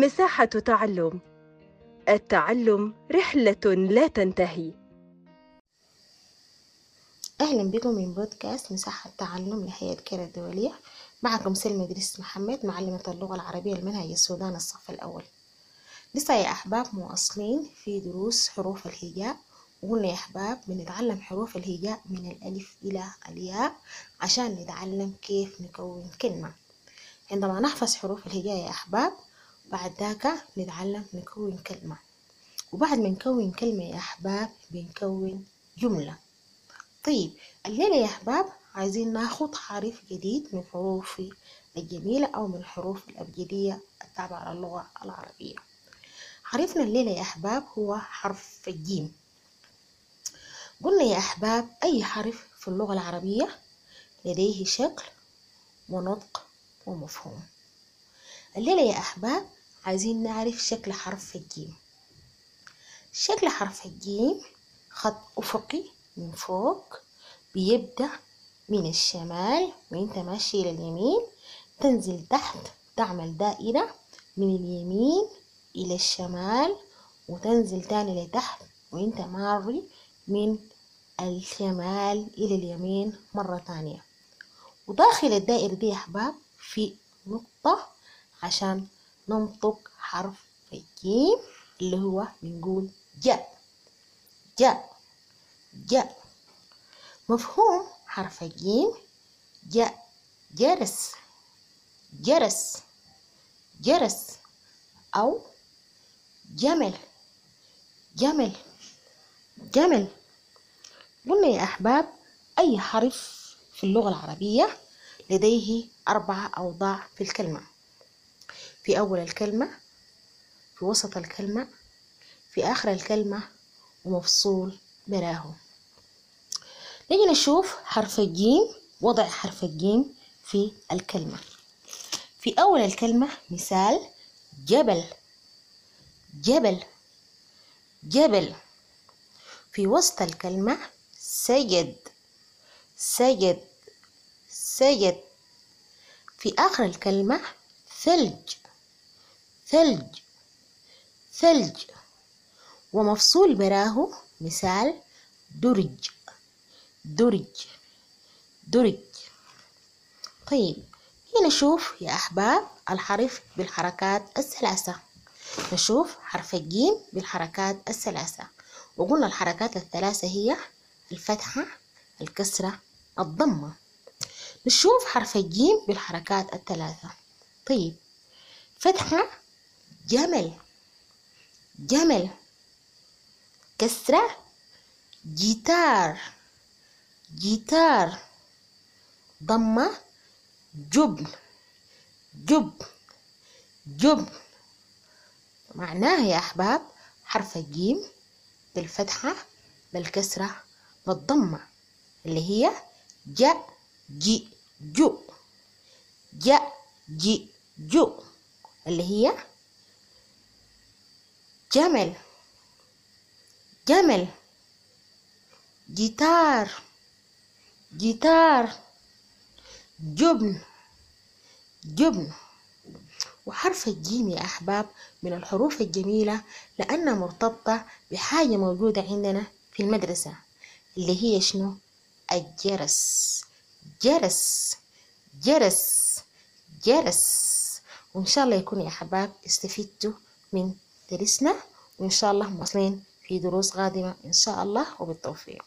مساحة تعلم. التعلم رحلة لا تنتهي. أهلا بكم من بودكاست مساحة تعلم لهيئة كير الدولية. معكم سلمى إدريس محمد معلمة اللغة العربية المنهج السودان الصف الأول. لسه يا أحباب مواصلين في دروس حروف الهجاء وقلنا يا أحباب بنتعلم حروف الهجاء من الألف إلى الياء عشان نتعلم كيف نكون كلمة. عندما نحفظ حروف الهجاء يا أحباب بعد ذاك نتعلم نكون كلمة. وبعد ما نكون كلمة يا أحباب بنكون جملة. طيب الليلة يا أحباب عايزين ناخد حرف جديد من حروف الجميلة أو من الحروف الأبجدية التابعة للغة العربية. حرفنا الليلة يا أحباب هو حرف الجيم. قلنا يا أحباب أي حرف في اللغة العربية لديه شكل ونطق ومفهوم. الليلة يا أحباب عايزين نعرف شكل حرف الجيم. شكل حرف الجيم خط أفقي من فوق بيبدأ من الشمال وانت ماشي إلى اليمين تنزل تحت تعمل دائرة من اليمين إلى الشمال وتنزل تاني لتحت وإنت ماري من الشمال إلى اليمين مرة تانية. وداخل الدائرة دي يا أحباب في نقطة عشان ننطق حرف الجيم اللي هو بنقول جاء جاء جاء مفهوم حرف الجيم جاء جرس جرس جرس أو جمل جمل جمل قلنا يا أحباب أي حرف في اللغة العربية لديه أربعة أوضاع في الكلمة في أول الكلمة في وسط الكلمة في آخر الكلمة ومفصول براه نيجي نشوف حرف الجيم وضع حرف الجيم في الكلمة. في أول الكلمة مثال جبل جبل جبل. في وسط الكلمة سجد سجد سجد. في آخر الكلمة ثلج. ثلج ثلج. ومفصول براه مثال درج درج درج. طيب هنا نشوف يا أحباب الحرف بالحركات الثلاثة. نشوف حرف الجيم بالحركات الثلاثة. وقلنا الحركات الثلاثة هي الفتحة الكسرة الضمة. نشوف حرف الجيم بالحركات الثلاثة. طيب فتحة جمل جمل كسرة جيتار جيتار ضمة جبن جب جب معناها يا أحباب حرف الجيم بالفتحة بالكسرة بالضمة اللي هي جاء جي جو جاء جي جو اللي هي جمل جمل جيتار جيتار جبن جبن وحرف الجيم يا أحباب من الحروف الجميلة لأنها مرتبطة بحاجة موجودة عندنا في المدرسة اللي هي شنو؟ الجرس. جرس. جرس. جرس. وإن شاء الله يكون يا أحباب استفدتوا من درسنا وإن شاء الله مواصلين في دروس قادمة إن شاء الله وبالتوفيق.